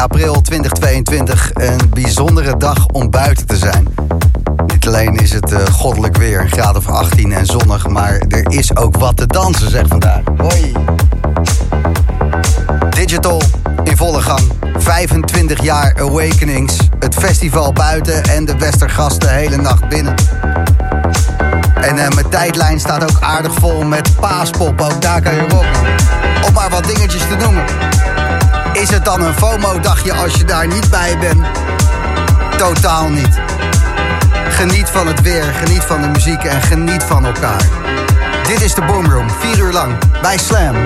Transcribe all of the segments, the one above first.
april 2022. Een bijzondere dag om buiten te zijn. Niet alleen is het uh, goddelijk weer, een graad of 18 en zonnig, maar er is ook wat te dansen, zeg vandaag. Hoi. Digital in volle gang. 25 jaar Awakenings. Het festival buiten en de Westergast de hele nacht binnen. En uh, mijn tijdlijn staat ook aardig vol met paaspop. Ook daar kan je rocken. Om maar wat dingetjes te noemen. Is het dan een FOMO-dagje als je daar niet bij bent? Totaal niet. Geniet van het weer, geniet van de muziek en geniet van elkaar. Dit is de Boomroom, vier uur lang, bij Slam.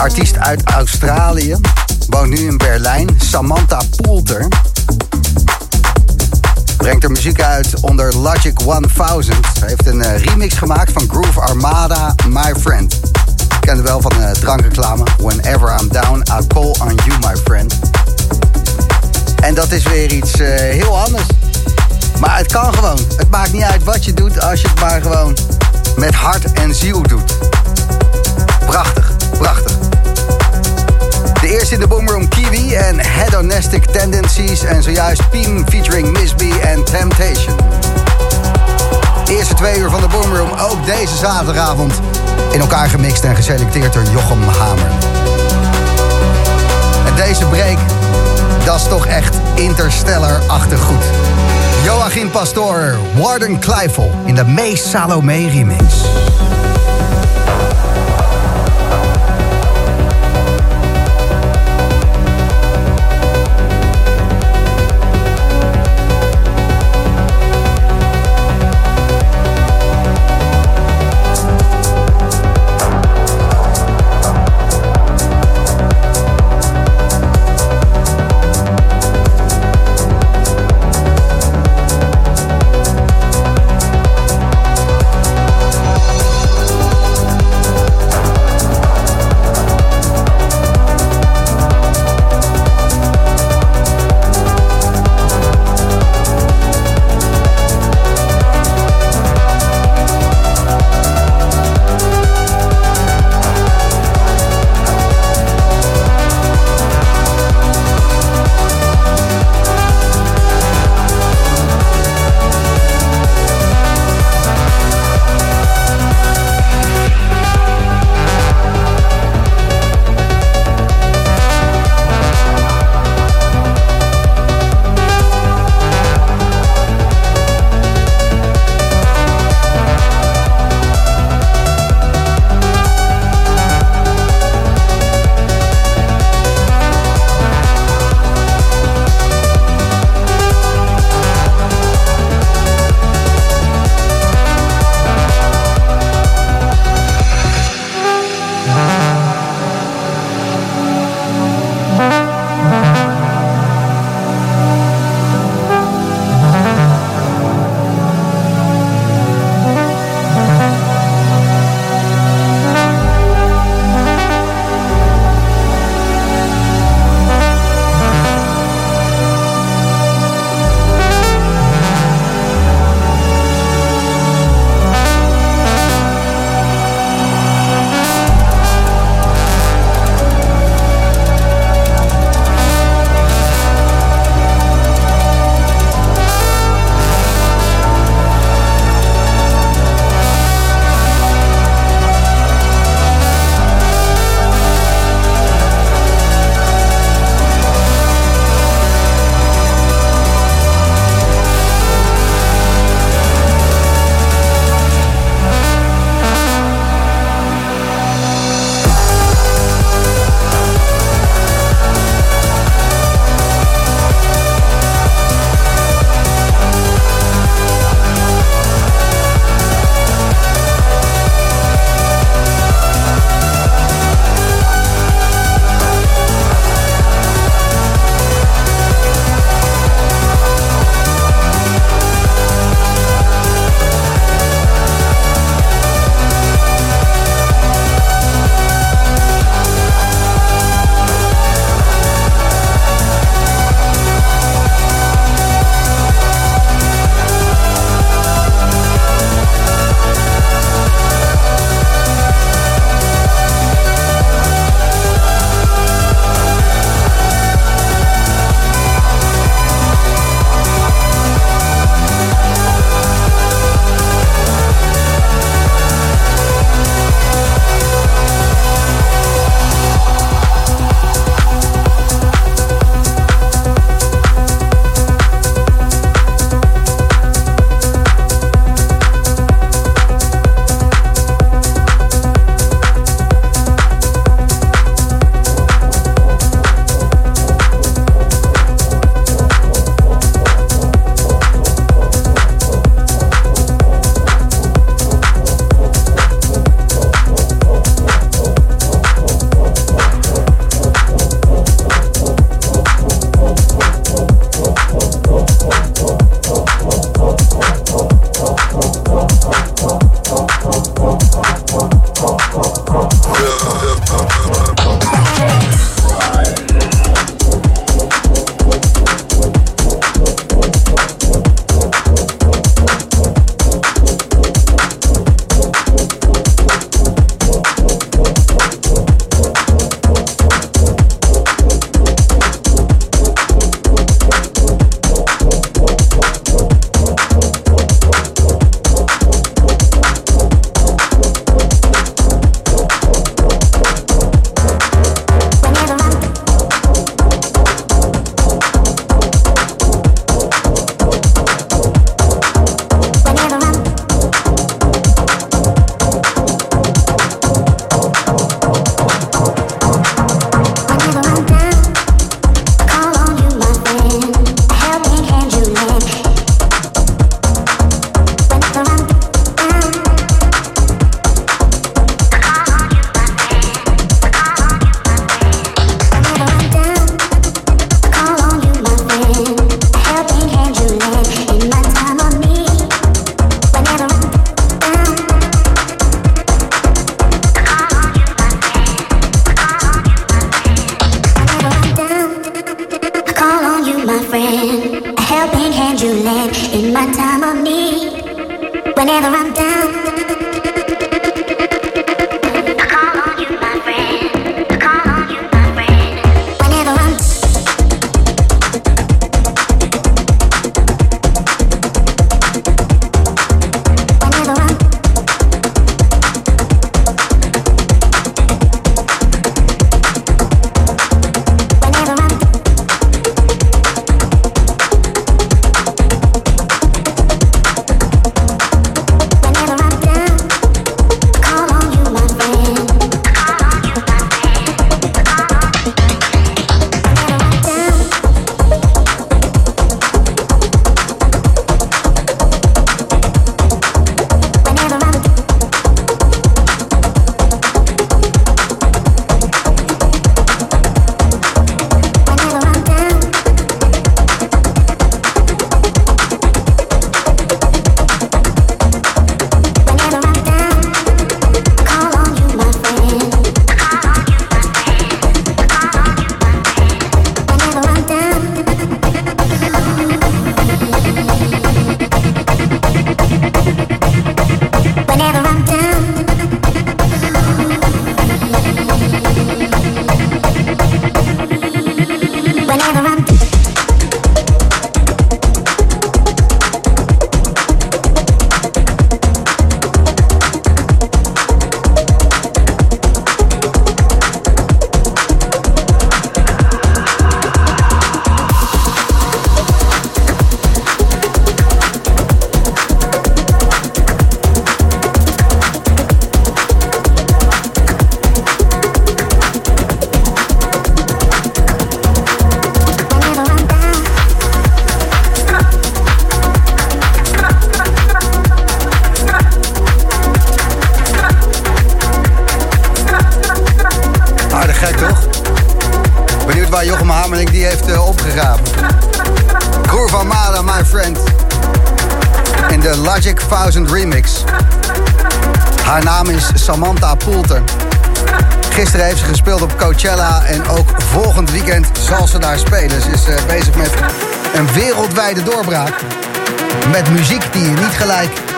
Artiest uit Australië, woont nu in Berlijn, Samantha Poulter. Brengt er muziek uit onder Logic 1000. Ze heeft een eh, remix gemaakt van Groove Armada, My Friend. Ik ken wel van de drankreclame. Whenever I'm down, I'll call on you, my friend. En dat is weer iets uh, heel anders. Maar het kan gewoon. Het maakt niet uit wat je doet als je het maar gewoon met hart en ziel doet. Prachtig, prachtig. De eerste in de Boomroom Kiwi en Hedonistic Tendencies. En zojuist Team featuring Miss B en Temptation. eerste twee uur van de Boomroom, ook deze zaterdagavond. In elkaar gemixt en geselecteerd door Jochem Hamer. En deze break, dat is toch echt interstellar-achtig goed. Joachim Pastoor, Warden Kleifel in de meest Salome remix.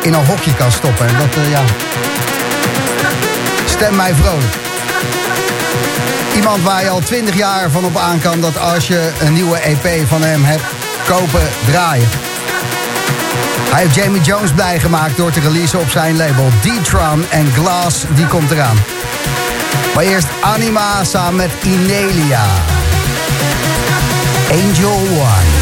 In een hokje kan stoppen. En dat, uh, ja... Stem mij vrolijk. Iemand waar je al 20 jaar van op aan kan dat als je een nieuwe EP van hem hebt, kopen, draaien. Hij heeft Jamie Jones blij gemaakt door te releasen op zijn label D-Tron en Glass, die komt eraan. Maar eerst Anima samen met Inelia. Angel One.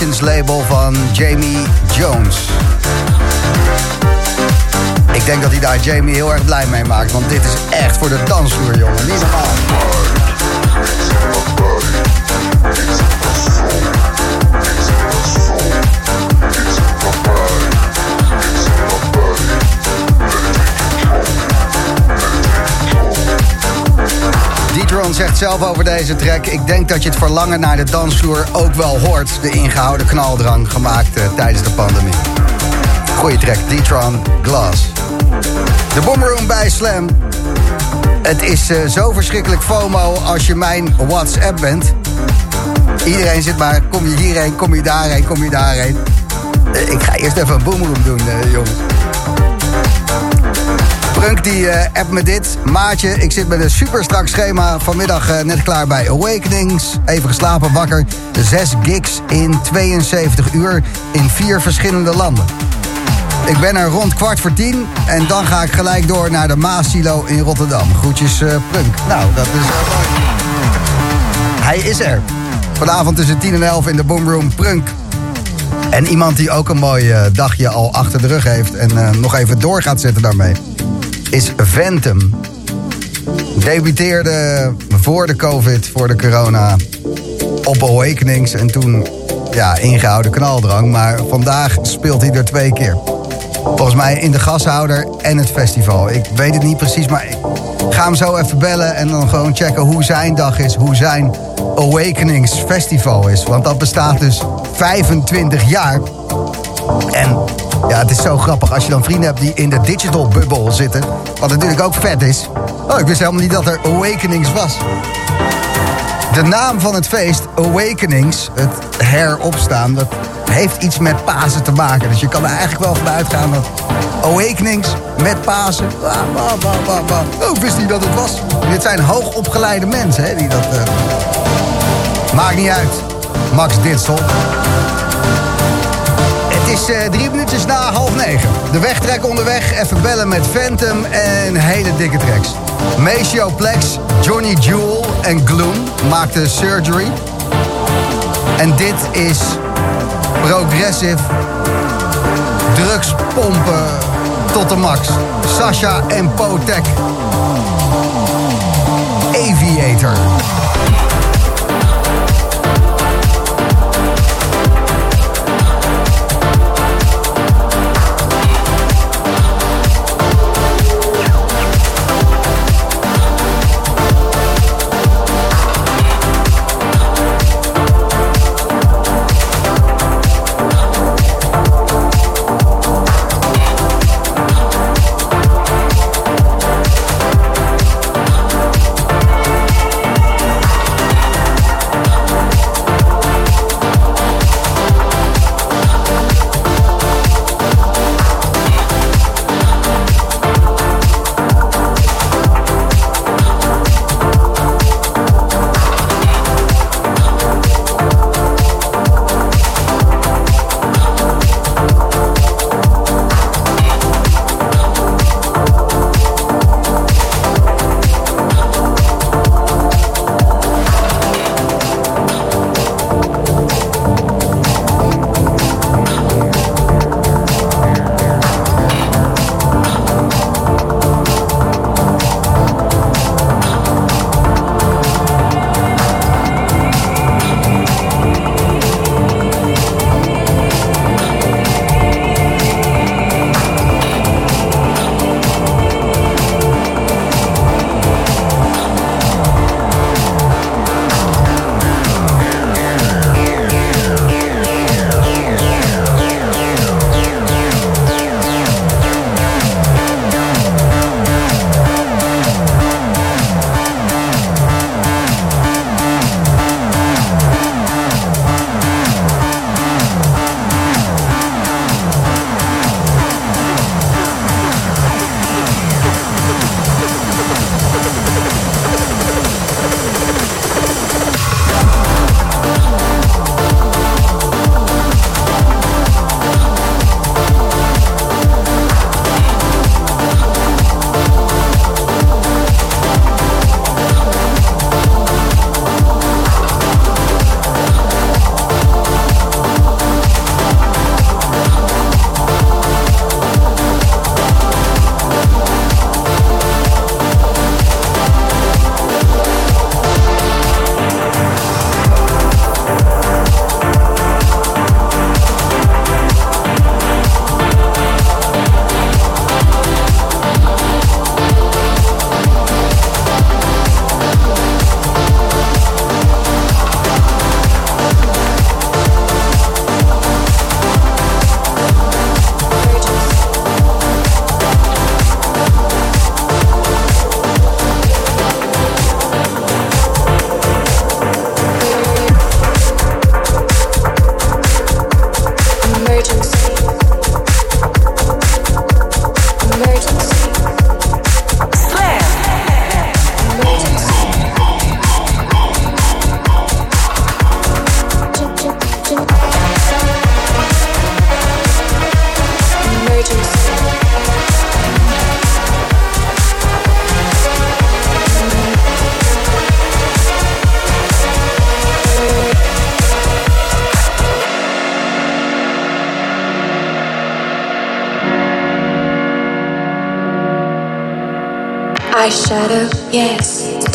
Label van Jamie Jones. Ik denk dat hij daar Jamie heel erg blij mee maakt, want dit is echt voor de dansvloer, jongen. Zegt zelf over deze track... ik denk dat je het verlangen naar de dansvloer ook wel hoort. De ingehouden knaldrang gemaakt uh, tijdens de pandemie. Goeie track, Detron Glass. De Boomroom bij Slam. Het is uh, zo verschrikkelijk FOMO als je mijn WhatsApp bent. Iedereen zit maar, kom je hierheen, kom je daarheen, kom je daarheen. Uh, ik ga eerst even een Boomroom doen, jongens. Prunk die uh, appt me dit. Maatje, ik zit met een super strak schema. Vanmiddag uh, net klaar bij Awakenings. Even geslapen, wakker. Zes gigs in 72 uur in vier verschillende landen. Ik ben er rond kwart voor tien. En dan ga ik gelijk door naar de Maasilo in Rotterdam. Groetjes, uh, Prunk. Nou, dat is... Hij is er. Vanavond tussen 10 en 11 in de Boomroom Prunk. En iemand die ook een mooi dagje al achter de rug heeft... en nog even door gaat zetten daarmee is Ventum. Debuteerde voor de COVID, voor de corona, op Awakenings. En toen, ja, ingehouden knaldrang. Maar vandaag speelt hij er twee keer. Volgens mij in de gashouder en het festival. Ik weet het niet precies, maar ik ga hem zo even bellen... en dan gewoon checken hoe zijn dag is, hoe zijn Awakenings Festival is. Want dat bestaat dus 25 jaar. En ja, het is zo grappig als je dan vrienden hebt die in de digital bubble zitten. Wat natuurlijk ook vet is. Oh, ik wist helemaal niet dat er Awakenings was. De naam van het feest, Awakenings, het heropstaan, dat heeft iets met Pasen te maken. Dus je kan er eigenlijk wel van uitgaan dat Awakenings met Pasen. Oh, ik wist niet dat het was. dit zijn hoogopgeleide mensen hè, die dat. Uh... Maakt niet uit. Max Ditsel uh, drie minuutjes na half negen. De wegtrek onderweg, even bellen met Phantom en hele dikke tracks. Maceo Plex, Johnny Jewel en Gloom maakten Surgery. En dit is progressive drugspompen tot de max. Sasha en Potek. Aviator.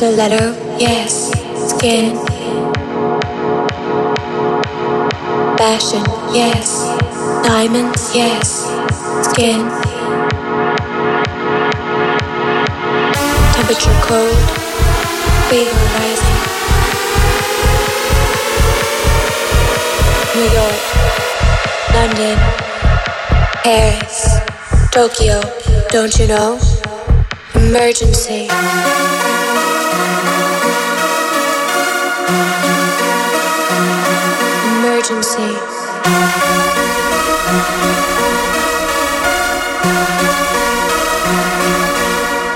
Yes. Stiletto, yes. Skin. Fashion, yes. Diamonds, yes. Skin. Temperature cold. Fever rising. New York. London. Paris. Tokyo. Don't you know? Emergency.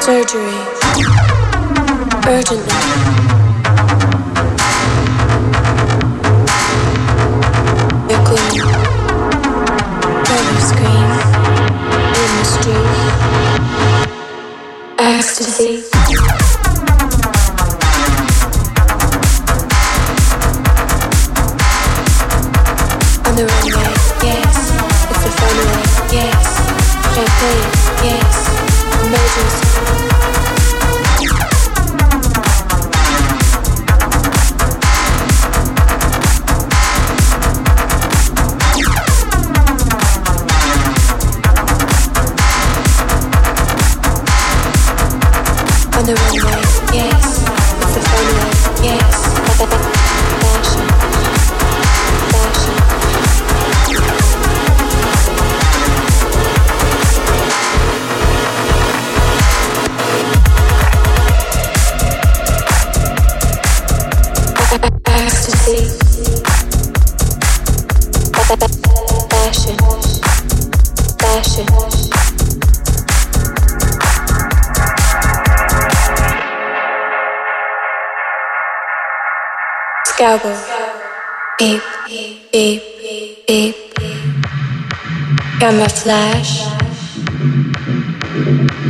Surgery. Urgently. Beep, beep, beep, beep. Camera flash.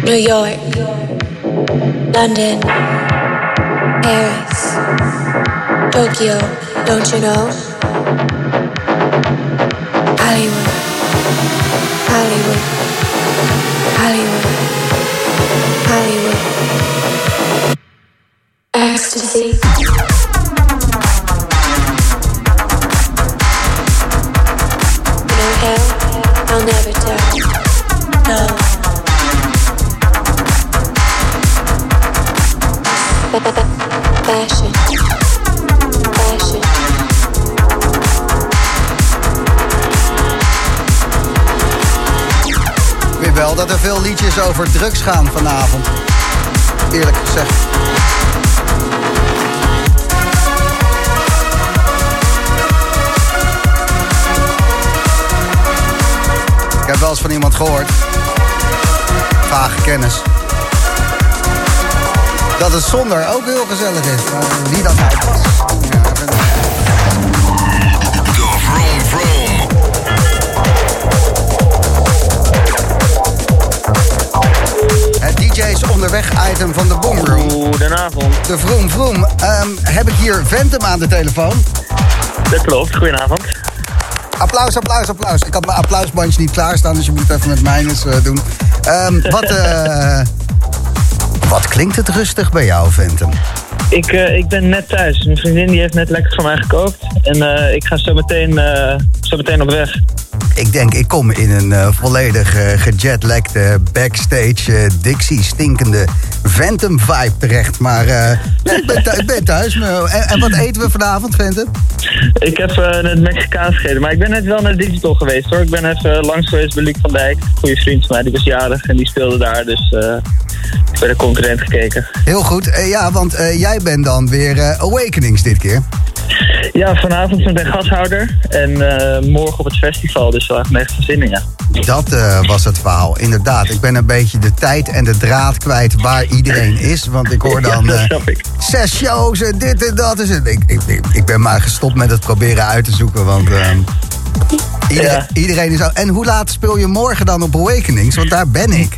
New York. London. Paris. Tokyo. Don't you know? Hollywood. Hollywood. Over drugs gaan vanavond. Eerlijk gezegd. Ik heb wel eens van iemand gehoord. Vage kennis. Dat het zonder ook heel gezellig is. Maar Wie dat nou was. Het DJ's onderweg item van de Boomroom. Goedenavond. De Vroom Vroom. Ehm, heb ik hier Ventum aan de telefoon? Dat klopt, goedenavond. Applaus, applaus, applaus. Ik had mijn applausbandje niet klaarstaan, dus je moet even met mij eens eh, doen. Ehm, wat, eh, wat klinkt het rustig bij jou, Ventum? Ik, eh, ik ben net thuis. Mijn vriendin die heeft net lekker voor mij gekookt. En ik ga zo meteen, zo meteen op weg. Ik denk, ik kom in een eh, volledig eh, gejetlagde backstage eh, Dixie stinkende Ventum vibe terecht. Maar ik, ben ben thuis. En, en wat eten we vanavond, Ventum? Ik heb het Mexicaans gegeten. Maar ik ben net wel naar Digital geweest hoor. Ik ben even langs geweest bij Luc van Dijk. Goede vriend van mij, die was jarig en die speelde daar. Dus ik bij de concurrent gekeken. Heel goed. Ja, want jij bent dan weer Awakenings dit keer. Ja, vanavond met een gashouder. En eh, morgen op het festival. Dus wel echt echt zin in, ja. Dat eh, was het verhaal, inderdaad. Ik ben een beetje de tijd en de draad kwijt waar iedereen is. Want ik hoor dan ik. zes shows en dit en dat. Is het. Ik, ik, ik, ik ben maar gestopt met het proberen uit te zoeken. Want ehm, iedereen, Ja. iedereen is... al- En hoe laat speel je morgen dan op Awakenings? Want daar ben ik.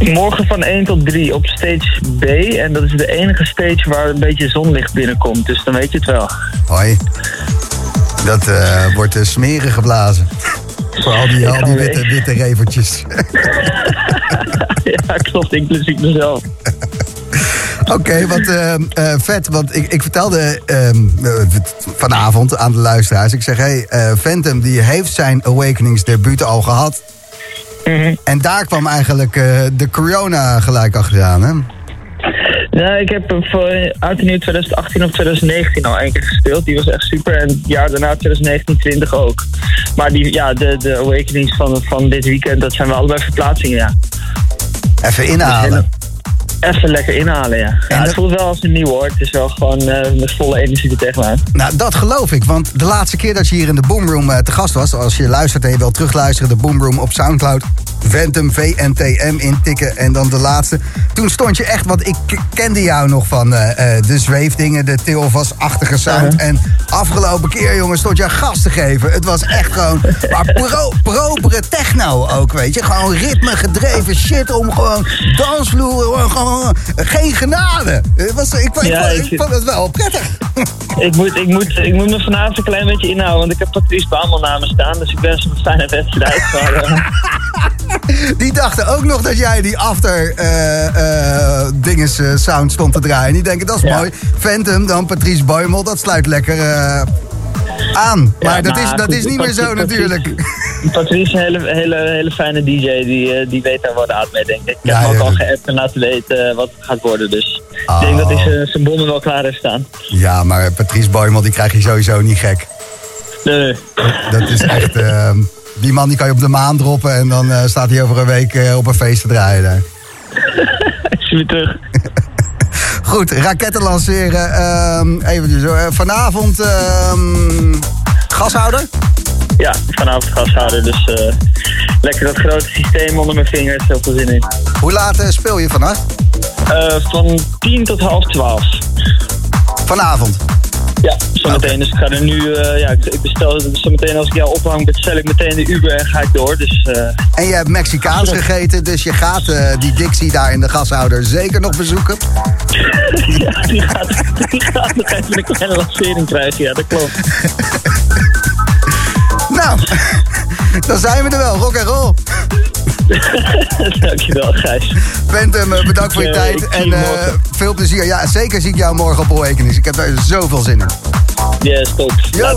Morgen van 1 tot 3 op stage B. En dat is de enige stage waar een beetje zonlicht binnenkomt. Dus dan weet je het wel. Hoi. Dat eh, wordt uh, smeren geblazen. Voor al die, al die witte, witte revertjes. ja, klopt. Inclusief mezelf. Oké, wat eh, eh, vet. Want ik, ik vertelde ehm, eh, vanavond aan de luisteraars. Ik zeg, hey, eh, Phantom die heeft zijn Awakenings debuut al gehad. Mhm. En daar kwam eigenlijk eh, de corona gelijk achteraan, hè? Nou, ik heb hem voor oud en nieuw 2018 of 2019 al één keer gespeeld. Die was echt super. En het jaar daarna 2019, 20 ook. Maar die, ja, de, de awakenings van, van dit weekend, dat zijn wel allebei verplaatsingen, ja. Even inhalen. Even lekker inhalen, ja. ja dat- het voelt wel als een nieuw hoor. Het is wel gewoon eh, met volle energie er tegenaan. Nou, dat geloof ik. Want de laatste keer dat je hier in de Boomroom eh, te gast was... als je luistert en je wilt terugluisteren... de Boomroom op Soundcloud... Ventum, VNTM intikken en dan de laatste. Toen stond je echt, want ik kende jou nog van eh, de zweefdingen, de Tilvas-achtige sound. En afgelopen keer, jongen, stond je gast te geven. Het was echt gewoon, maar pro, propere techno ook, weet je. Gewoon ritme gedreven shit om gewoon dansvloeren, gewoon geen genade. Het was, ik, vond- ik, Ja, vond- ik- vond het wel prettig. Ik moet, ik, moet, ik moet me vanavond een klein beetje inhouden, want ik heb Patrice naast me staan. Dus ik hem een fijne wedstrijd. Eh, Die dachten ook nog dat jij die after eh, eh, dinges eh, sound stond te draaien. Die denken, dat is Ja. mooi. Phantom, dan Patrice Boymel, dat sluit lekker eh, aan. Maar ja, dat, is, maar dat goed, is niet meer zo natuurlijk. Patrice is een hele, hele, hele fijne DJ, die, eh, die weet daar wat aan mee, denk ik. Ik Ja, heb hem ook al geappt en laten weten eh, wat het gaat worden. Dus Oh. ik denk dat hij zijn- zijn bommen wel klaar heeft staan. Ja, maar Patrice Boymel, die krijg je sowieso niet gek. Nee, nee. Dat is echt... eh, die man die kan je op de maan droppen en dan eh, staat hij over een week op een feest te draaien daar. Ik zie weer terug. Goed, raketten lanceren. ehm eventjes hoor. Eh, vanavond ehm, gashouder. Ja, vanavond gashouden. Dus eh, lekker dat grote systeem onder mijn vingers. Heel veel zin in. Hoe laat eh, speel je? Eh, van 10 tot half 12. Vanavond. Ja, zometeen. Dus ik ga er nu, eh, ja, ik, ik bestel zometeen als ik jou ophang, bestel ik meteen de Uber en ga ik door. Dus eh, En je hebt Mexicaans gegeten, dus je gaat eh, die Dixie daar in de gashouder zeker nog bezoeken. ja, die gaat, die gaat nog even een kleine lancering krijgen. Ja, dat klopt. Nou, dan zijn we er wel. Rock en roll. Dankjewel, Gijs. Phantom, eh, bedankt voor je tijd en eh, veel plezier. Ja, zeker zie ik jou morgen op Awakenings. Ik heb er zoveel zin in. Yes, top. Yo.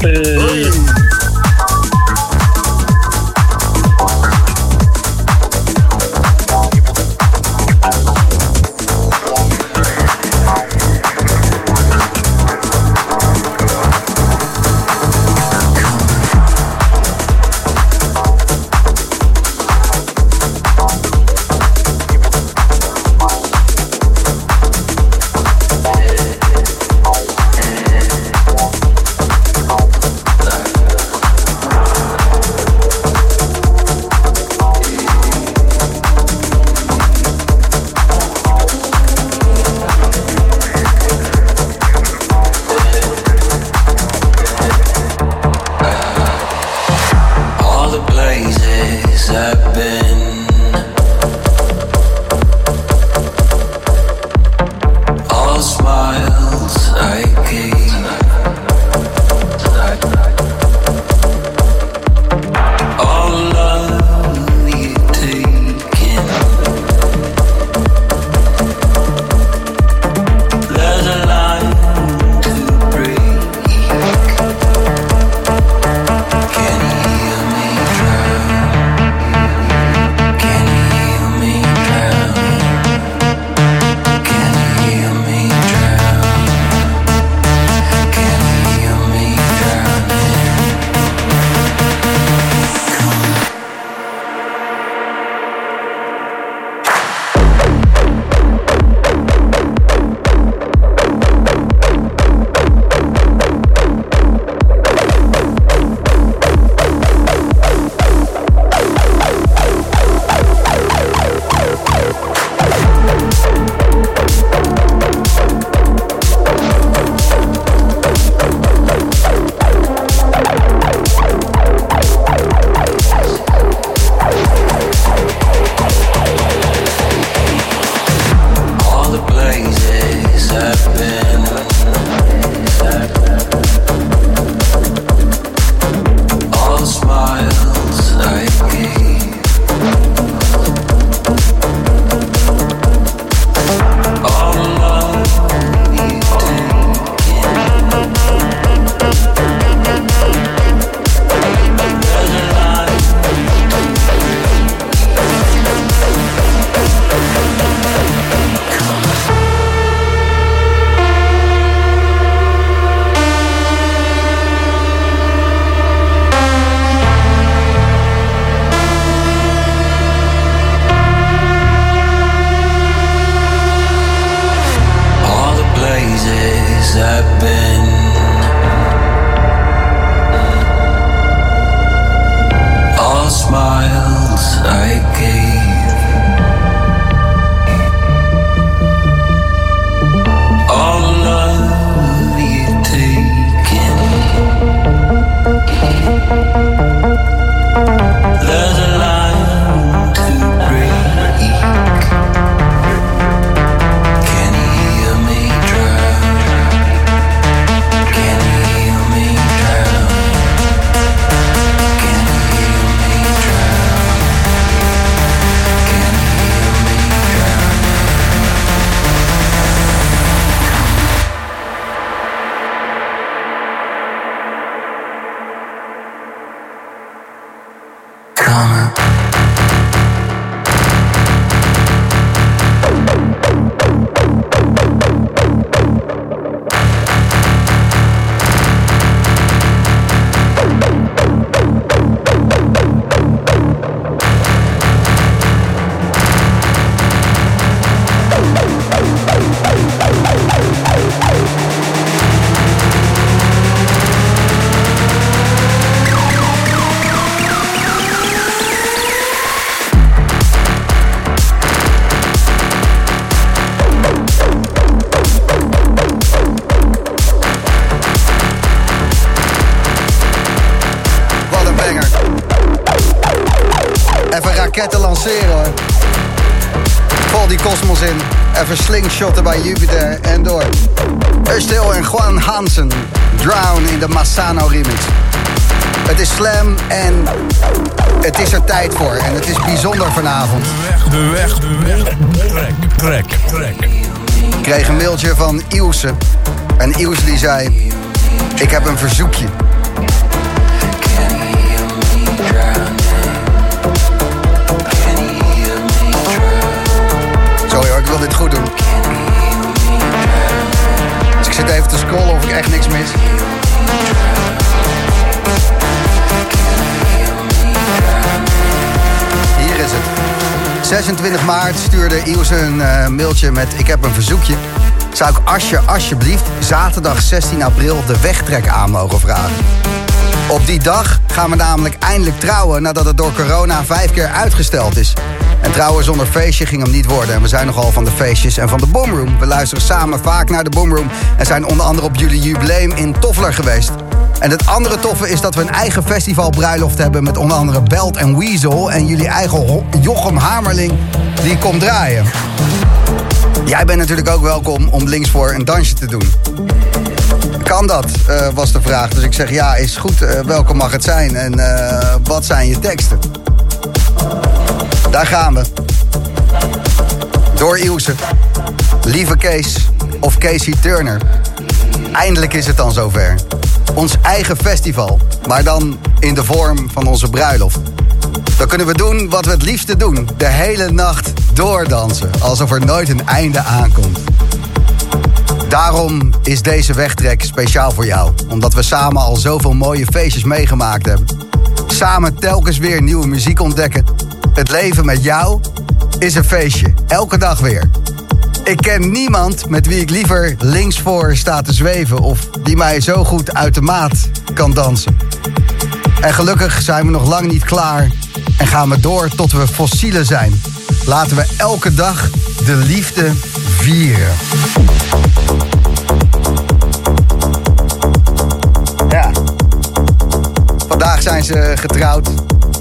Later. Hoi. even slingshotten bij Jupiter en door. Estelle en Juan Hansen. Drown in de Massano remix. Het is slam en het is er tijd voor. En het is bijzonder vanavond. De weg, de weg, de weg. Trek, trek, trek. Ik kreeg een mailtje van Ilse. En Ilse die zei... Ik heb een verzoekje. Dit goed doen. Dus ik zit even te scrollen of ik echt niks mis. Hier is het. 26 maart stuurde Ilse een uh, mailtje met ik heb een verzoekje. Zou ik Asje alsjeblieft zaterdag 16 april de wegtrek aan mogen vragen? Op die dag gaan we namelijk eindelijk trouwen nadat het door corona vijf keer uitgesteld is. En trouwen zonder feestje ging hem niet worden. En we zijn nogal van de feestjes en van de Boomroom. We luisteren samen vaak naar de Boomroom. En zijn onder andere op jullie jubileum in Toffler geweest. En het andere toffe is dat we een eigen festivalbruiloft hebben... met onder andere Belt en Weasel. En jullie eigen Jochem Hamerling, die komt draaien. Jij bent natuurlijk ook welkom om links voor een dansje te doen. Kan dat, uh, was de vraag. Dus ik zeg ja, is goed. Uh, welkom mag het zijn? En uh, wat zijn je teksten? Daar gaan we. Door Ilse. Lieve Kees of Casey Turner. Eindelijk is het dan zover. Ons eigen festival, maar dan in de vorm van onze bruiloft. Dan kunnen we doen wat we het liefste doen. De hele nacht doordansen, alsof er nooit een einde aankomt. Daarom is deze wegtrek speciaal voor jou. Omdat we samen al zoveel mooie feestjes meegemaakt hebben. Samen telkens weer nieuwe muziek ontdekken het leven met jou is een feestje. Elke dag weer. Ik ken niemand met wie ik liever links voor sta te zweven... of die mij zo goed uit de maat kan dansen. En gelukkig zijn we nog lang niet klaar... en gaan we door tot we fossielen zijn. Laten we elke dag de liefde vieren. Ja. Vandaag zijn ze getrouwd.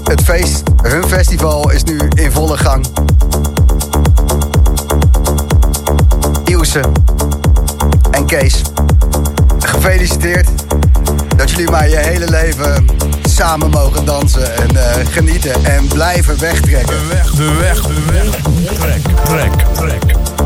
Het feest, hun festival, is nu in volle gang. Ilse en Kees, gefeliciteerd dat jullie maar je hele leven samen mogen dansen en uh, genieten en blijven wegtrekken. Weg, de weg, de weg. Trek, trek, trek.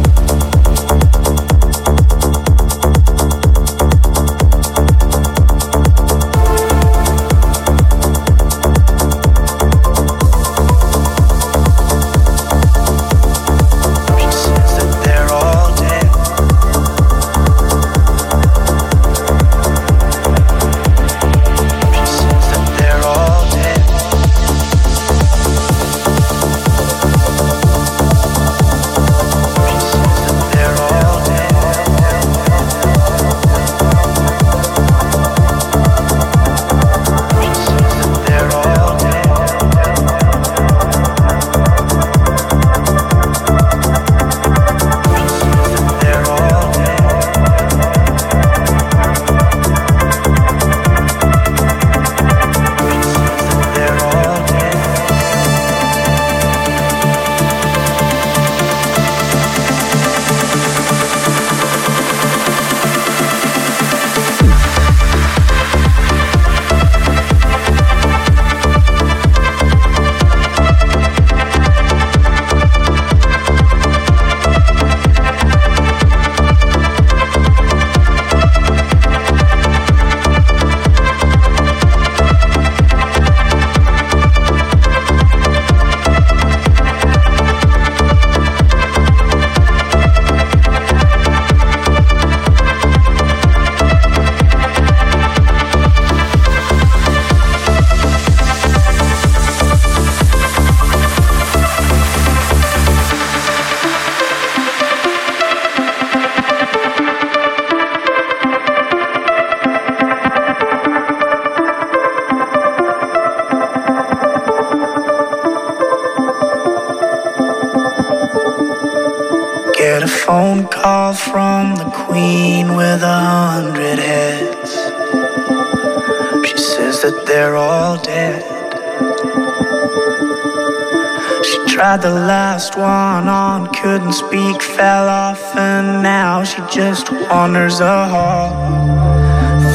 Wanders a hall,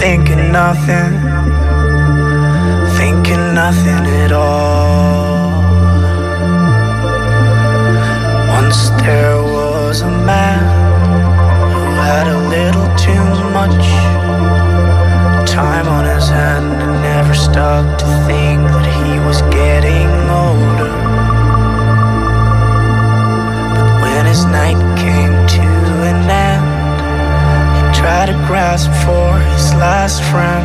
thinking nothing, thinking nothing at all. Once there was a man who had a little too much time on his hand and never stopped to think grasp for his last friend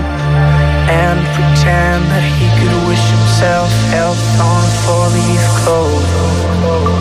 and pretend that he could wish himself health on four-leaf clover.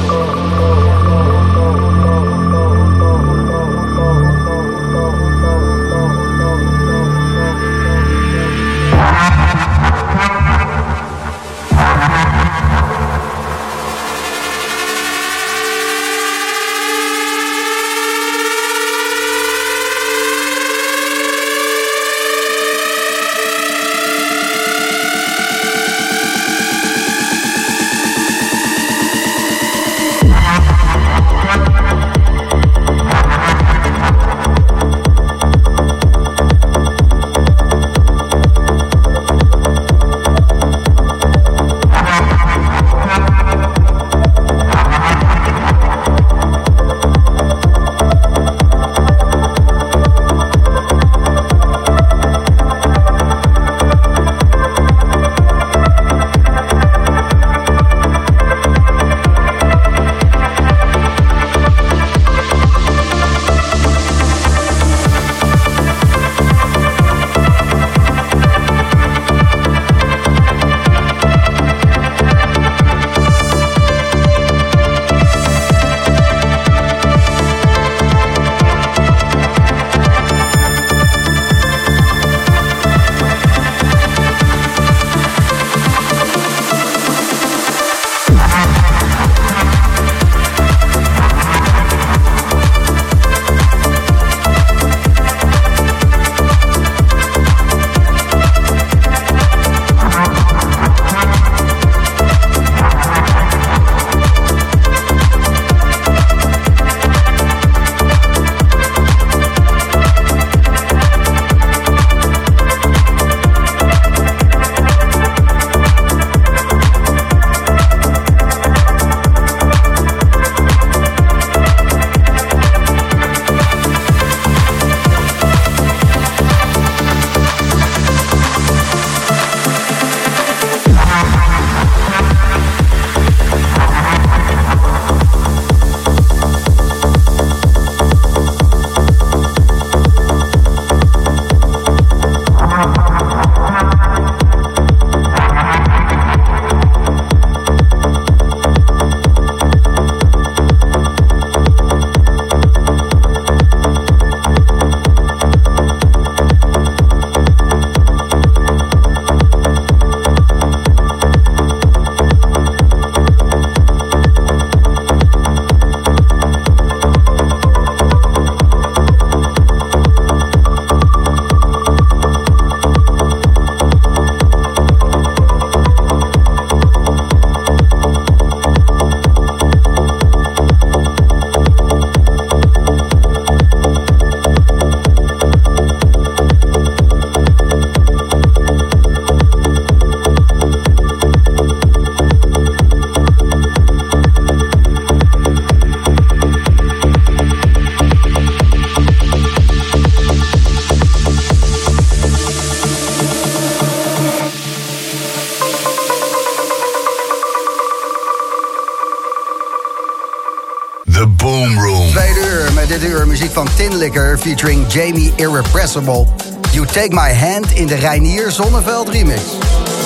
Featuring Jamie Irrepressible. You Take My Hand in de Reinier Zonneveld remix.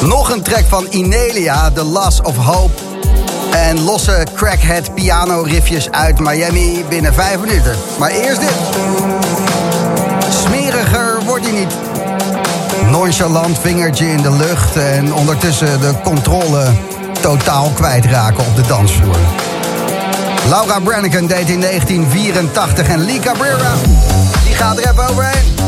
Nog een track van Inelia, The Loss of Hope. En losse crackhead piano riffjes uit Miami binnen vijf minuten. Maar eerst dit. Smeriger wordt hij niet. Nonchalant vingertje in de lucht en ondertussen de controle totaal kwijtraken op de dansvloer. Laura Branigan deed in 1984 en Lee Cabrera, die gaat er even overheen.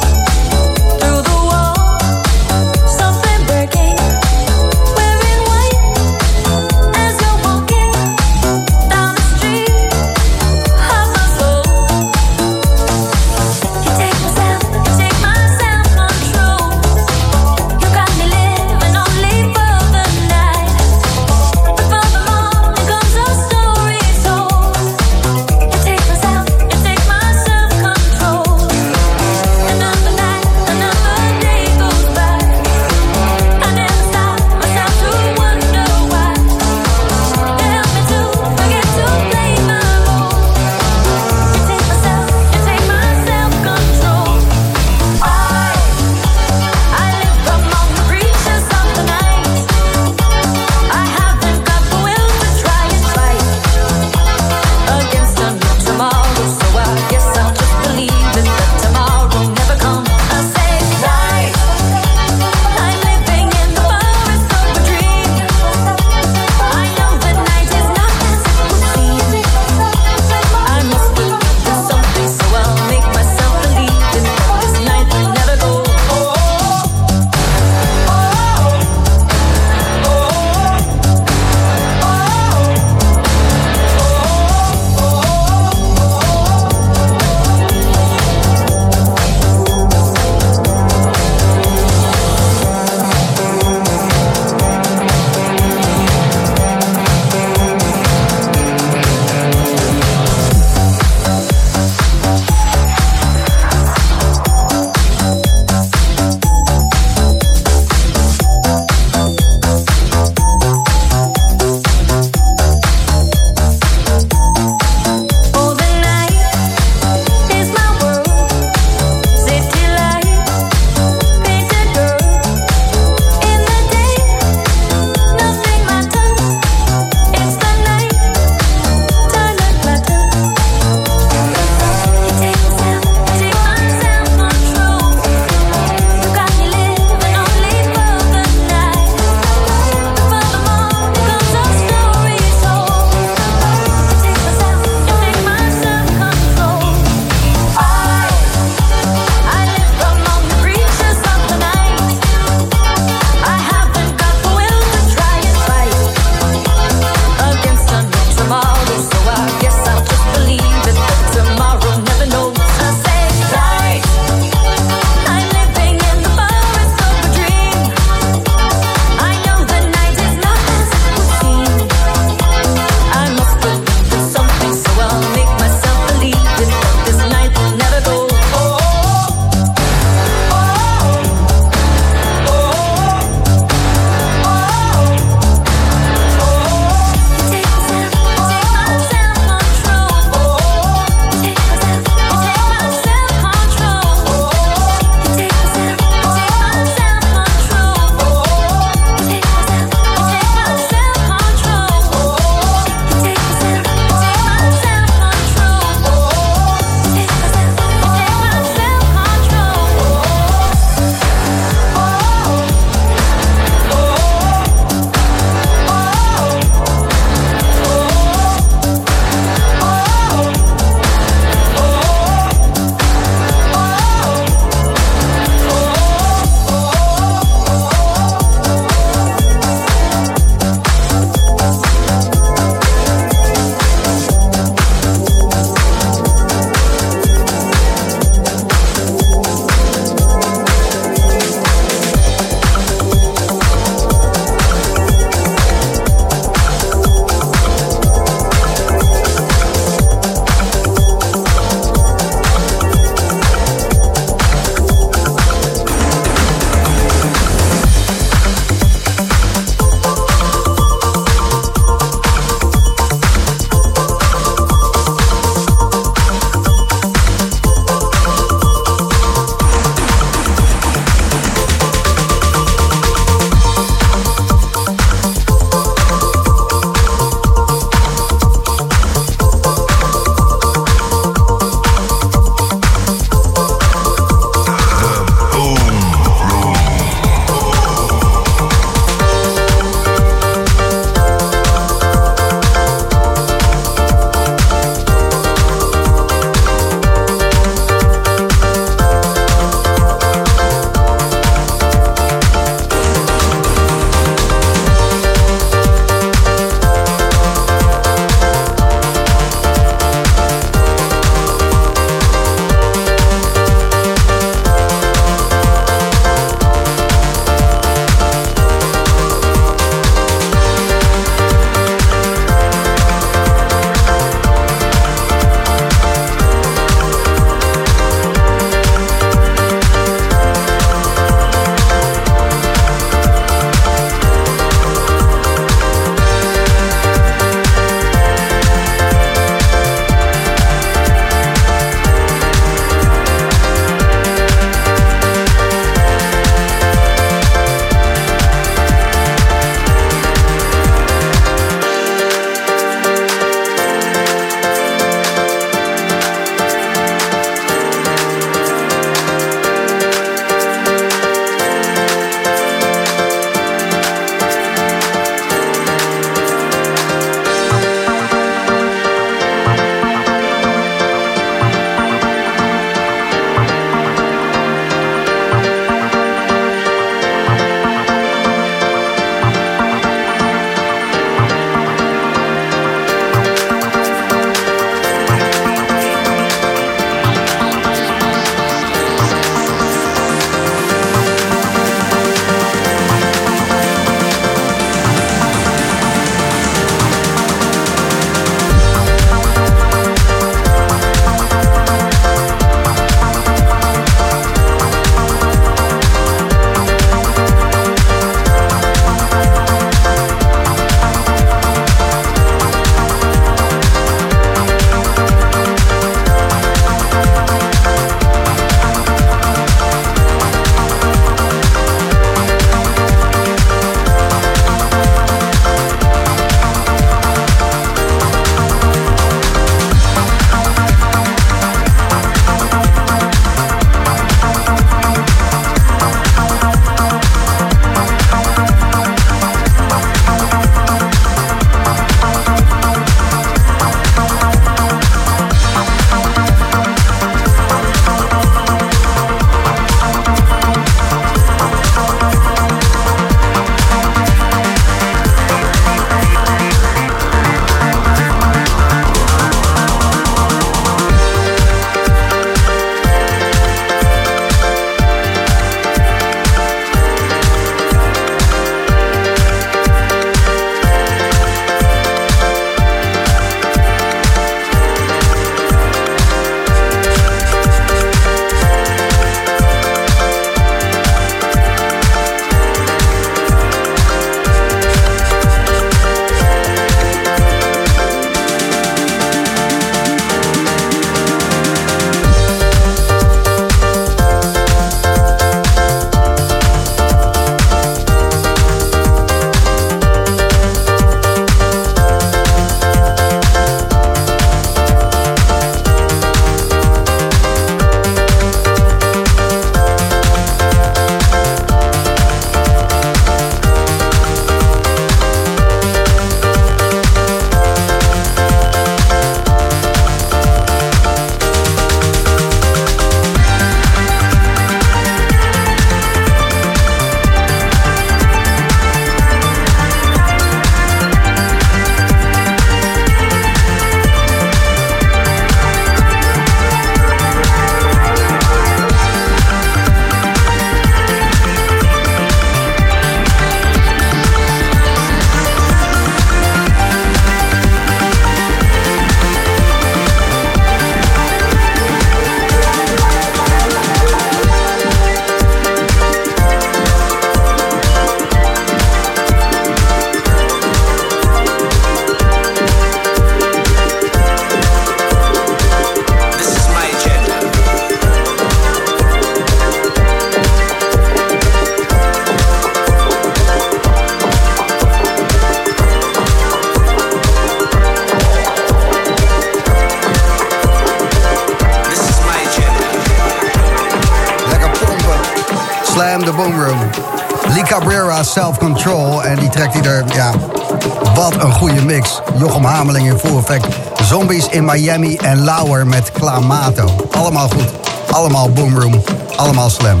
in Miami en Lauer met Clamato. Allemaal goed, allemaal boomroom, allemaal slam.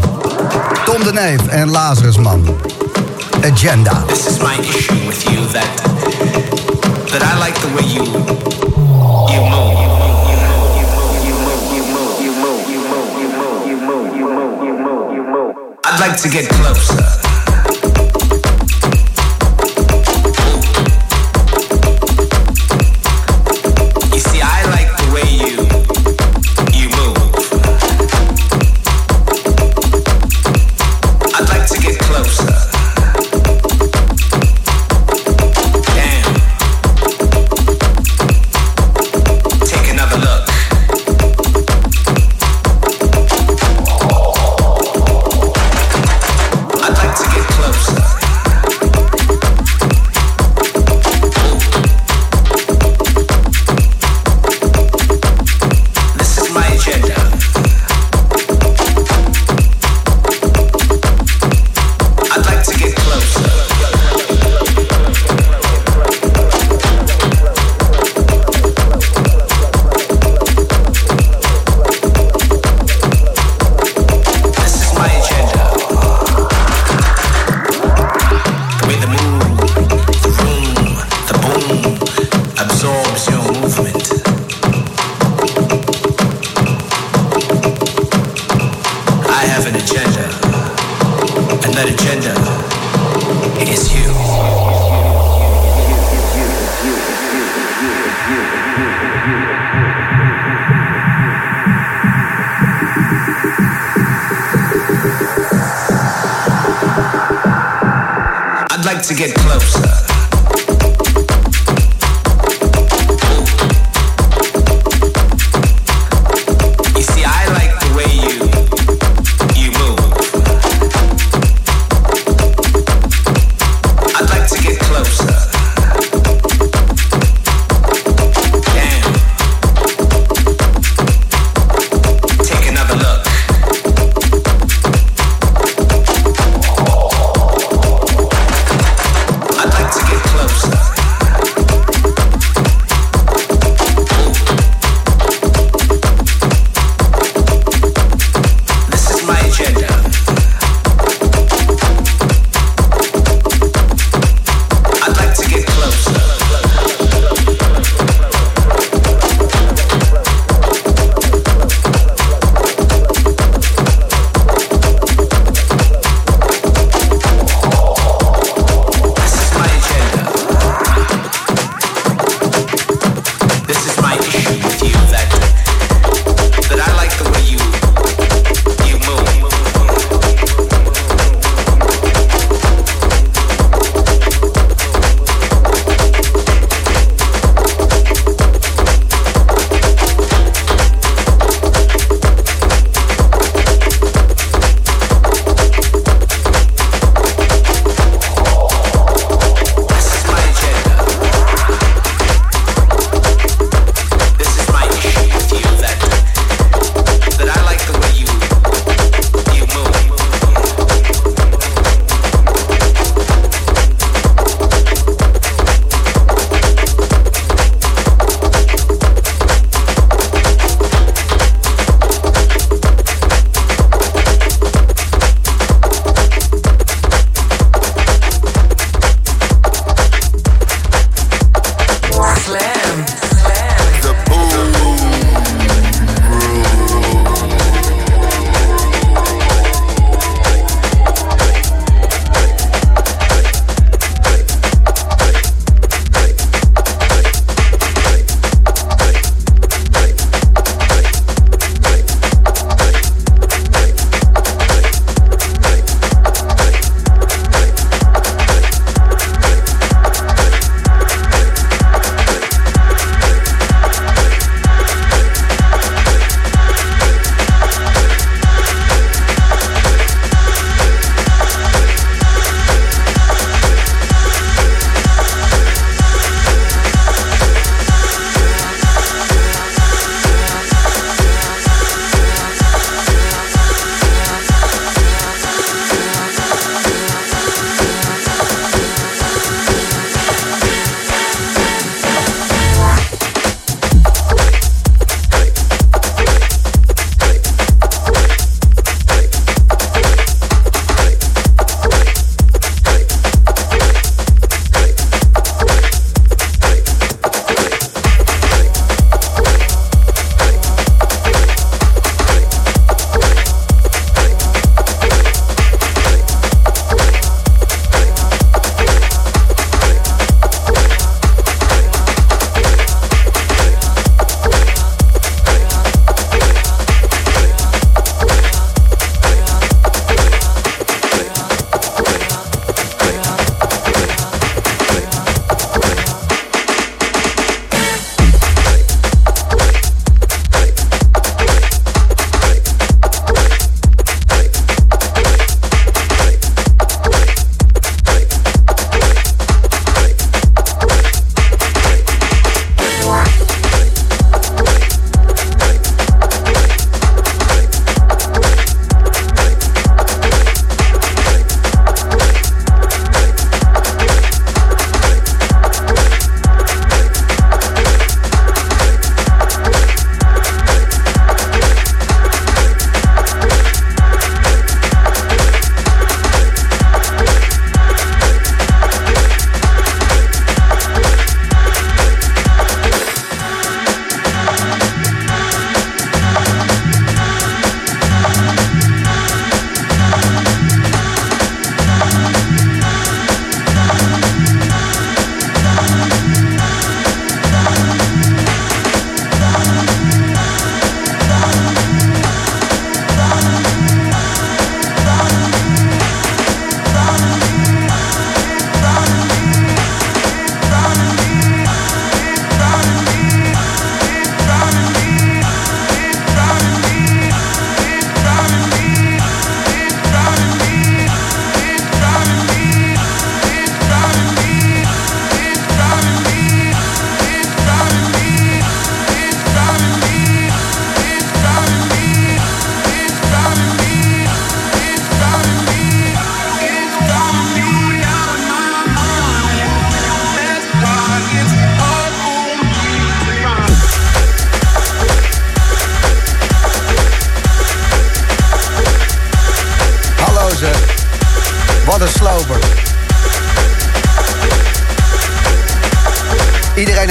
Tom de Neef en Lazarusman. Agenda. This is my issue with you that that I like the way you you move. I'd like to get closer.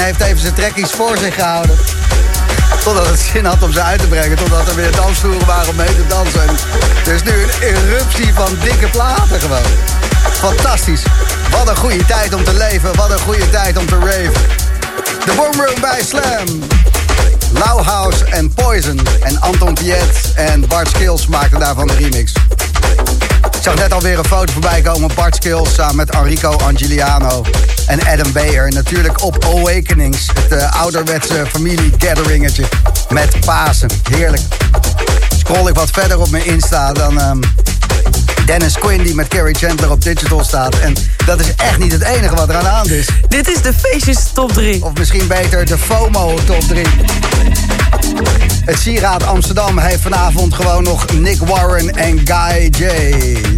Heeft even zijn trekkies voor zich gehouden. Totdat het zin had om ze uit te brengen. Totdat er weer dansvloeren waren om mee te dansen. En er is nu een eruptie van dikke platen gewoon. Fantastisch. Wat een goede tijd om te leven. Wat een goede tijd om te raven. De Boomroom bij Slam. Lauhaus en Poison. En Anton Piet en Bart Skills maakten daarvan de remix. Ik zag net alweer een foto voorbij komen. Bart Skills samen met Enrico Angeliano en Adam Bayer. Natuurlijk op Awakenings. Het uh, ouderwetse familie gatheringetje met Pasen. Heerlijk. Scroll ik wat verder op mijn Insta dan... Um, Dennis Quinn die met Carrie Chandler op digital staat. En dat is echt niet het enige wat eraan aan is. Dit is de feestjes top 3. Of misschien beter de FOMO top 3. Het Sieraad Amsterdam heeft vanavond gewoon nog Nick Warren en Guy J.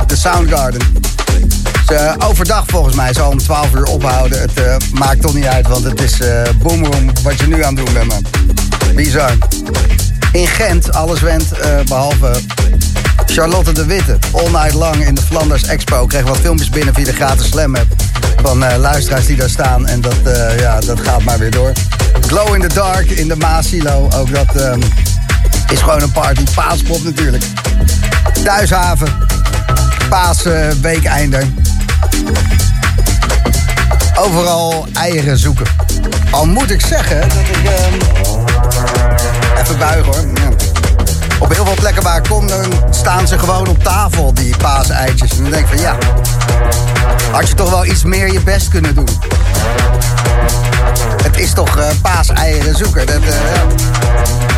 De Soundgarden. Ze overdag volgens mij zal om 12 uur ophouden. Het uh, maakt toch niet uit, want het is uh, boom boom wat je nu aan het doen bent, man. Bizar. In Gent, alles went, uh, behalve Charlotte de Witte. All night long in de Flanders Expo. Kreeg wat filmpjes binnen via de gratis Slam app. Van uh, luisteraars die daar staan. En dat, uh, ja, dat gaat maar weer door. Glow in the Dark in de Maasilo. Ook dat um, is gewoon een party. Paaspop natuurlijk. Thuishaven. Paasweekeinder. Overal eieren zoeken. Al moet ik zeggen dat ik... Um, even buigen hoor. Ja. Op heel veel plekken waar ik kom, dan staan ze gewoon op tafel, die paaseitjes. En dan denk ik van ja, had je toch wel iets meer je best kunnen doen. Het is toch uh, paaseieren zoeken. Dat, uh,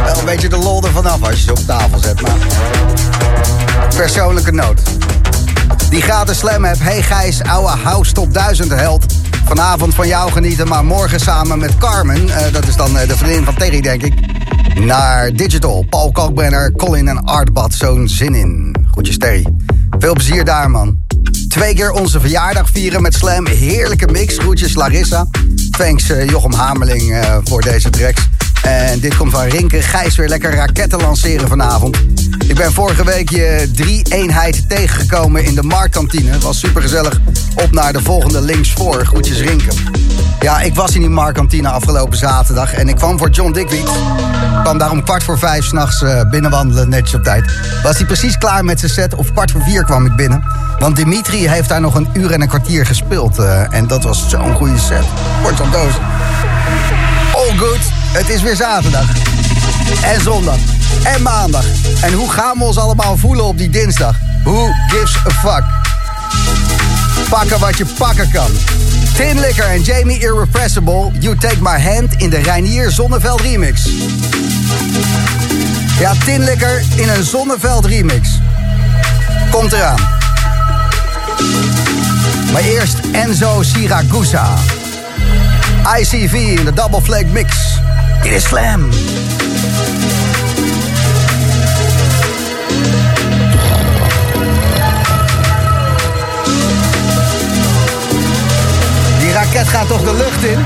wel een beetje de lol ervan af als je ze op tafel zet. Maar persoonlijke noot. Die gratis slam heb. Hey Gijs, ouwe House Top 1000 held. Vanavond van jou genieten, maar morgen samen met Carmen. Uh, dat is dan de vriendin van Terry, denk ik naar Digital. Paul Kalkbrenner, Colin en Artbad. Zo'n zin in. Groetjes Terry. Veel plezier daar, man. Twee keer onze verjaardag vieren met Slam. Heerlijke mix. Groetjes Larissa. Thanks uh, Jochem Hamerling uh, voor deze tracks. En dit komt van Rinke. Gijs weer lekker raketten lanceren vanavond. Ik ben vorige week je drie eenheid tegengekomen in de marktkantine. Was super gezellig. Op naar de volgende links voor. Groetjes Rinke. Ja, ik was in die marktkantine afgelopen zaterdag. En ik kwam voor John Dickwiet. kwam daar om kwart voor vijf s'nachts uh, binnenwandelen, netjes op tijd. Was hij precies klaar met zijn set. Of kwart voor vier kwam ik binnen. Want Dimitri heeft daar nog een uur en een kwartier gespeeld. Uh, en dat was zo'n goede set. Kort op doos. All good. Het is weer zaterdag. En zondag. En maandag. En hoe gaan we ons allemaal voelen op die dinsdag? Who gives a fuck? Pakken wat je pakken kan. Tin Licker en Jamie Irrepressible. You Take My Hand in de Reinier Zonneveld remix. Ja, Tin Licker in een Zonneveld remix. Komt eraan. Maar eerst Enzo Siragusa. ICV in de Double Flake Mix. It is Slam. Raket gaat toch de lucht in?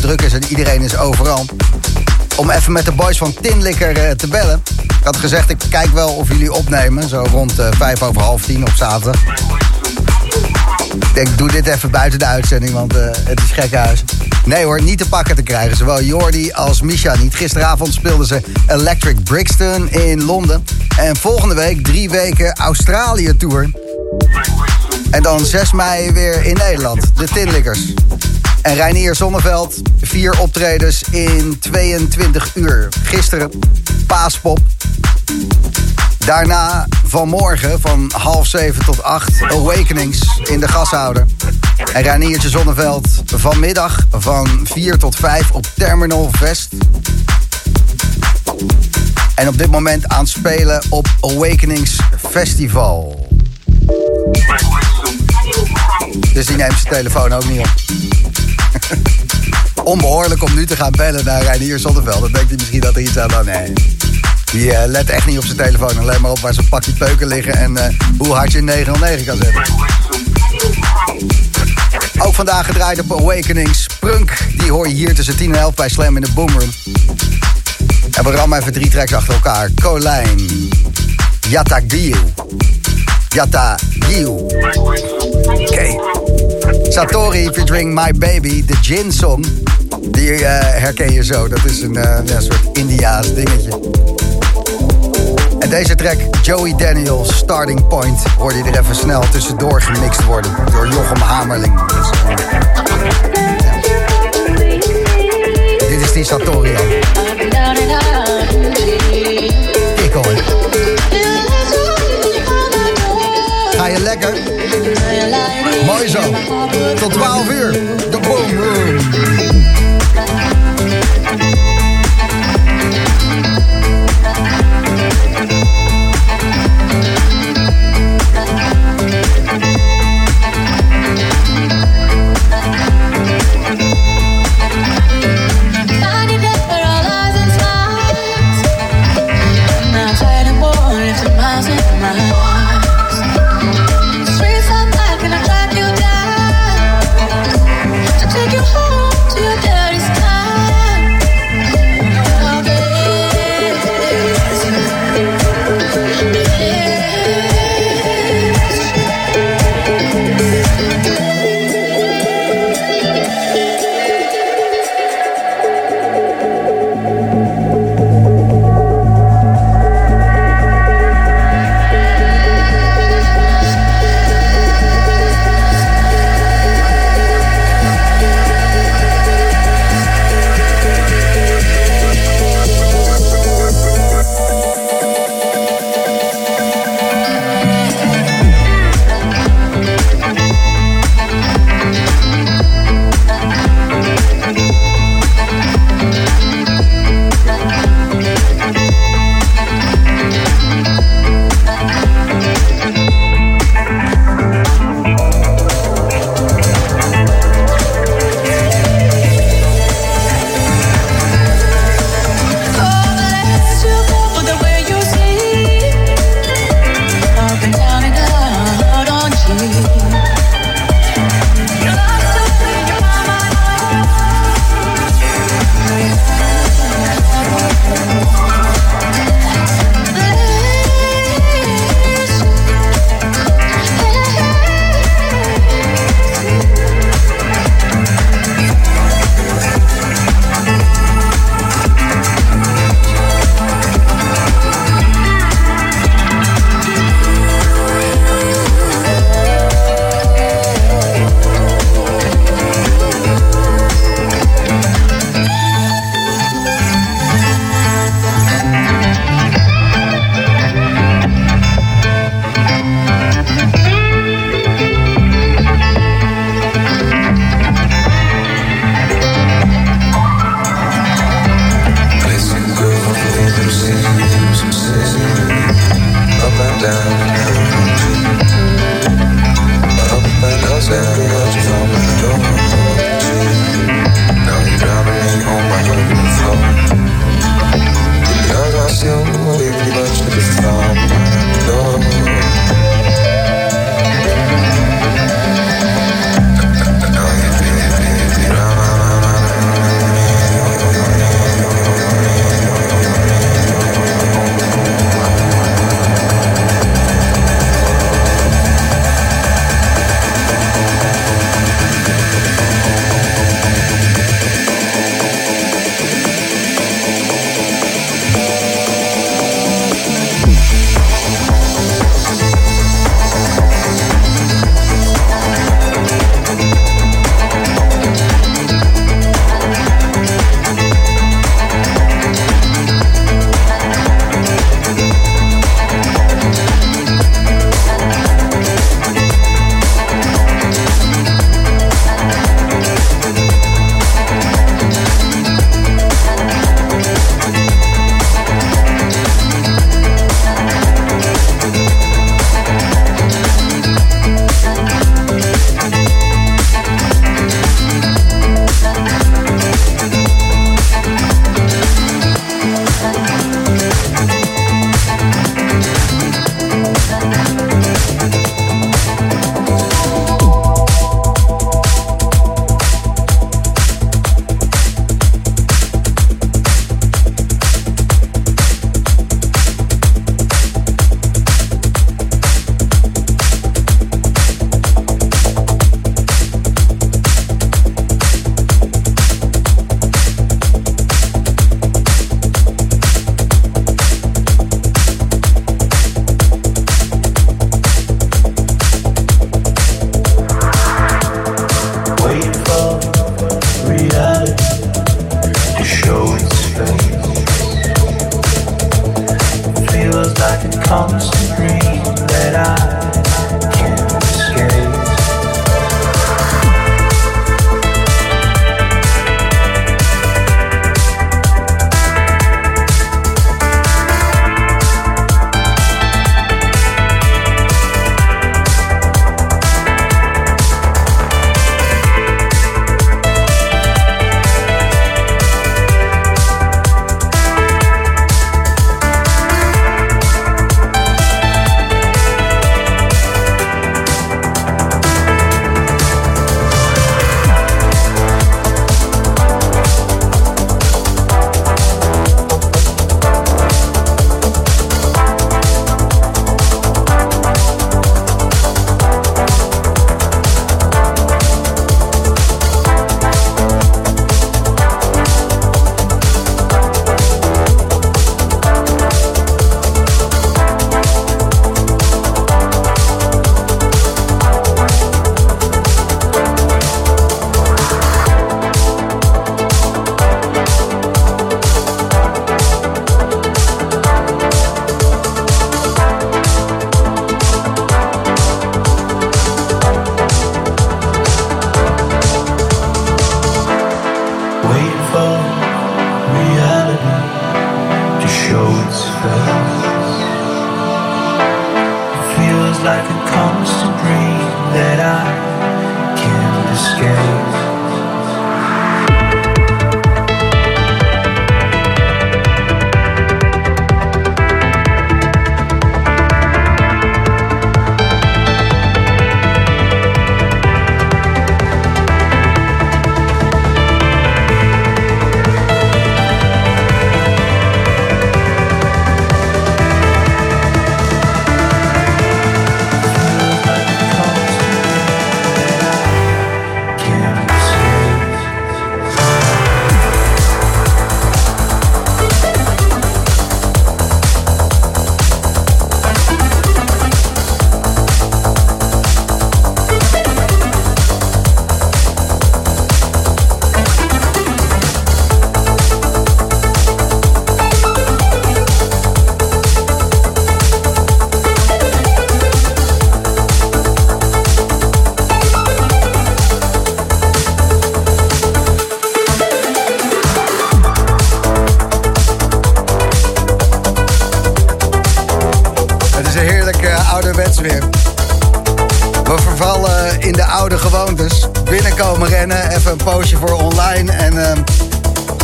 Druk is en iedereen is overal. Om even met de boys van Tinlikker uh, te bellen. Ik had gezegd, ik kijk wel of jullie opnemen. Zo rond vijf over half tien op zaterdag. Ik denk, doe dit even buiten de uitzending, want het is gek huis. Nee hoor, niet te pakken te krijgen. Zowel Jordi als Misha niet. Gisteravond speelden ze Electric Brixton in Londen. En volgende week drie weken Australië Tour. En dan 6 mei weer in Nederland, de Tinlikkers. En Reinier Zonneveld, vier optredens in 22 uur. Gisteren Paaspop. Daarna vanmorgen van half zeven tot acht Awakenings in de gashouder. En Reiniertje Zonneveld vanmiddag van 4 tot 5 op Terminal Vest. En op dit moment aan het spelen op Awakenings Festival. Dus die neemt zijn telefoon ook niet op. Onbehoorlijk om nu te gaan bellen naar Reinier Zonneveld. Dan denkt hij misschien dat er iets aan... Oh, nee. Die uh, let echt niet op zijn telefoon. Alleen maar op waar zijn pakje peuken liggen en uh, hoe hard je 909 kan zetten. Ook vandaag gedraaid op Awakenings. Prunk, die hoor je hier tussen 10 en 11 bij Slam in de Boomroom. En we rammen even drie tracks achter elkaar. Colijn, Yatta Giu, Yatta Giu. Satori featuring My Baby, de Gin Song. Die uh, herken je zo. Dat is een ja, soort Indiaas dingetje. En deze track, Joey Daniels, Starting Point, hoorde je er even snel tussendoor gemixt worden door Jochem Hamerling. Dit is die Satori. Kik hoor. Ga je lekker? Mooi zo. Tot 12 uur. De Boom.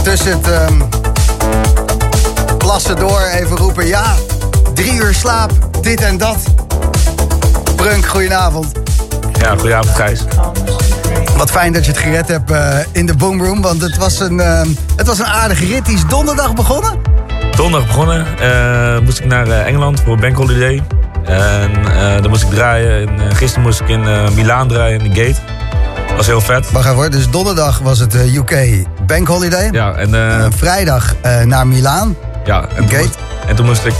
Tussen het ehm, plassen door even roepen... Ja, drie uur slaap, dit en dat. Brunk, goedenavond. Ja, goedenavond Gijs. Wat fijn dat je het gered hebt eh, in de boomroom. Want het was, een, ehm, het was een aardige rit. Die is donderdag begonnen. Donderdag begonnen, eh, moest ik naar eh, Engeland voor een bankholiday. En dan moest ik draaien. En, gisteren moest ik in Milaan draaien, in de gate. was heel vet. Wacht even hoor. Dus donderdag was het UK Bank Holiday. Ja, en, eh, Eh, vrijdag eh, naar Milaan. ja, en, toen moest, en toen moest ik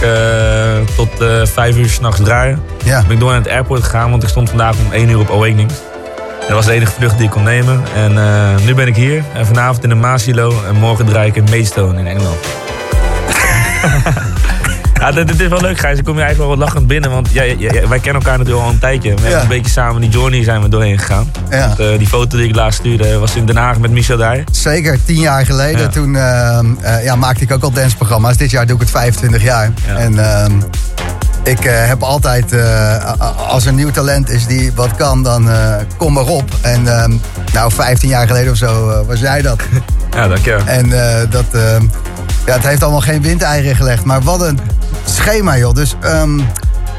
tot vijf uur s'nachts draaien. Ja. Toen ben ik door naar het airport gegaan, want ik stond vandaag om één uur op Awakenings. Dat was de enige vlucht die ik kon nemen. En nu ben ik hier. En vanavond in de Maasilo. En morgen draai ik in Maidstone in Engeland. ja, dit, dit is wel leuk, Gijs. Ik kom je eigenlijk wel wat lachend binnen. Want wij kennen elkaar natuurlijk al een tijdje. We hebben een beetje samen die journey zijn we doorheen gegaan. Want, eh, die foto die ik laatst stuurde was in Den Haag met Michel Dij. Zeker, tien jaar geleden. Toen ehm, eh, ja, maakte ik ook al danceprogramma's. Dit jaar doe ik het 25 jaar. Ja. En ehm, ik eh, heb altijd, eh, als er nieuw talent is die wat kan, dan eh, kom maar op. En ehm, nou, 15 jaar geleden of zo eh, was jij dat. Ja, dankjewel. En eh, dat, ja, het heeft allemaal geen windeieren gelegd. Maar wat een schema, joh. Dus ehm,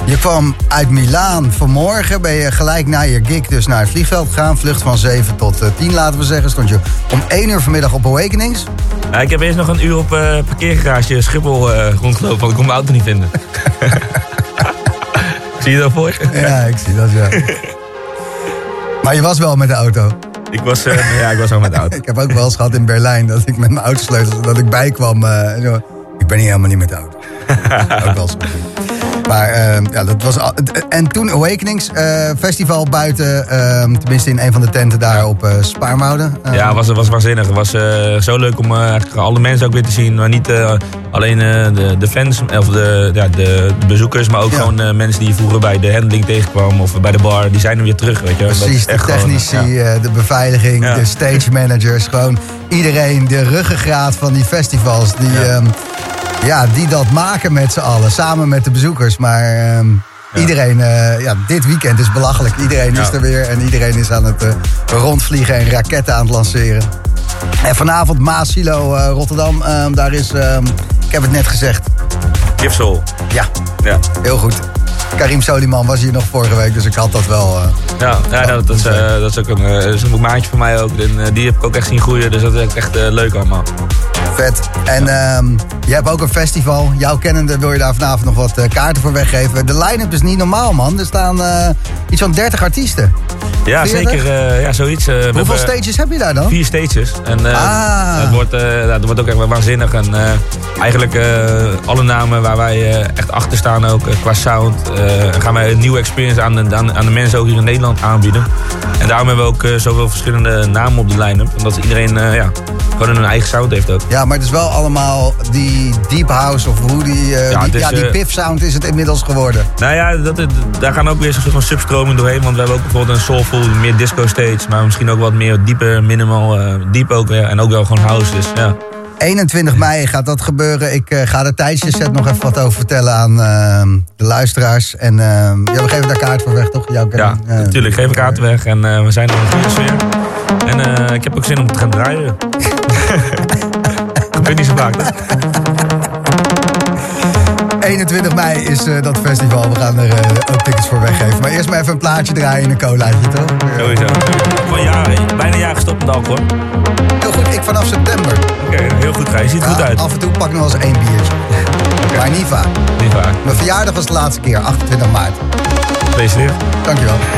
je kwam uit Milaan vanmorgen. Ben je gelijk na je gig dus naar het vliegveld gegaan. Vlucht van 7 tot eh, 10, laten we zeggen. Stond je om 1 uur vanmiddag op Awakenings. Ja, ik heb eerst nog een uur op eh parkeergarage Schiphol eh, rondgelopen, want ik kon mijn auto niet vinden. Zie je dat voor je? Ja, ik zie dat, ja. Maar je was wel met de auto. Ik was, eh, ja, ik was ook met de auto. Ik heb ook wel eens gehad in Berlijn dat ik met mijn autosleutels dat ik bijkwam. eh, ik ben hier helemaal niet met de auto. ook wel. Maar ehm, ja, dat was. al- En toen Awakenings eh, Festival buiten, ehm, tenminste in een van de tenten daar op eh Spaarmouden. Eh, Ja, was, was waanzinnig. Het was eh, zo leuk om eigenlijk alle mensen ook weer te zien. Maar niet alleen de, de fans of de, ja, de bezoekers, maar ook Ja. gewoon mensen die je vroeger bij de handling tegenkwam of bij de bar. Die zijn er weer terug, weet je. Precies, de gewoon, technici, ja. de beveiliging, de stage managers. Gewoon iedereen, de ruggengraat van die festivals. Die, Ja. die dat maken met z'n allen, samen met de bezoekers. Maar ehm, iedereen, eh, ja, dit weekend is belachelijk. Iedereen is er weer en iedereen is aan het eh, rondvliegen en raketten aan het lanceren. En vanavond Maasilo eh, Rotterdam, ehm, daar is, ehm, ik heb het net gezegd, Gift Soul. ja, Ja, heel goed. Karim Soliman was hier nog vorige week, dus ik had dat wel... ja, ja dat, dat, is, eh, dat is ook een, is een maatje van mij ook. En, die heb ik ook echt zien groeien, dus dat is echt leuk allemaal. Vet. En ehm, je hebt ook een festival. Jouw kennende wil je daar vanavond nog wat eh, kaarten voor weggeven. De line-up is niet normaal, man. Er staan eh, iets van 30 artiesten. Ja, 40? zeker. eh, ja, zoiets. Hoeveel hebben- stages heb je daar dan? Vier stages. En Ah. het, wordt, het wordt ook echt wel waanzinnig. En eigenlijk alle namen waar wij echt achter staan ook qua sound. gaan wij een nieuwe experience aan de, aan, aan de mensen ook hier in Nederland aanbieden. En daarom hebben we ook zoveel verschillende namen op de line-up. Omdat iedereen ja, gewoon een eigen sound heeft ook. Ja, maar het is wel allemaal die deep house of hoe die... eh, Ja, die, het is, ja, die eh, piff sound is het inmiddels geworden. Nou ja, dat, is- daar gaan ook weer zo'n soort van substroming doorheen. Want we hebben ook bijvoorbeeld een soulful, meer disco stage. Maar misschien ook wat meer dieper, minimal, eh diep ook. Ja, en ook wel gewoon house. Dus ja. 21 mei gaat dat gebeuren. Ik eh, ga de tijdjesset nog even wat over vertellen aan ehm, de luisteraars. En ehm, ja, we geven daar kaart voor weg, toch? Jouw Ja? Eh, natuurlijk. Geef kaarten weg en eh, we zijn er in een goede sfeer. En eh, ik heb ook zin om te gaan draaien. Gebeurt niet zo vaak, hè? 21 mei is eh, dat festival. We gaan er eh, ook tickets voor weggeven. Maar eerst maar even een plaatje draaien en een colaatje, toch? Sowieso. Van jaren, bijna een jaar gestopt met alcohol. Heel goed, ik vanaf september. Oké, heel goed ga je. ziet er goed Ja, uit. Af en toe pak ik nog eens één biertje. Maar niet vaak. Niet vaak. Mijn verjaardag was de laatste keer, 28 maart. Gefeliciteerd. Dankjewel.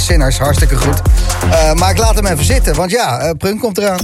Sinners, hartstikke goed. Eh, maar ik laat hem even zitten, want ja, eh Prunk komt eraan.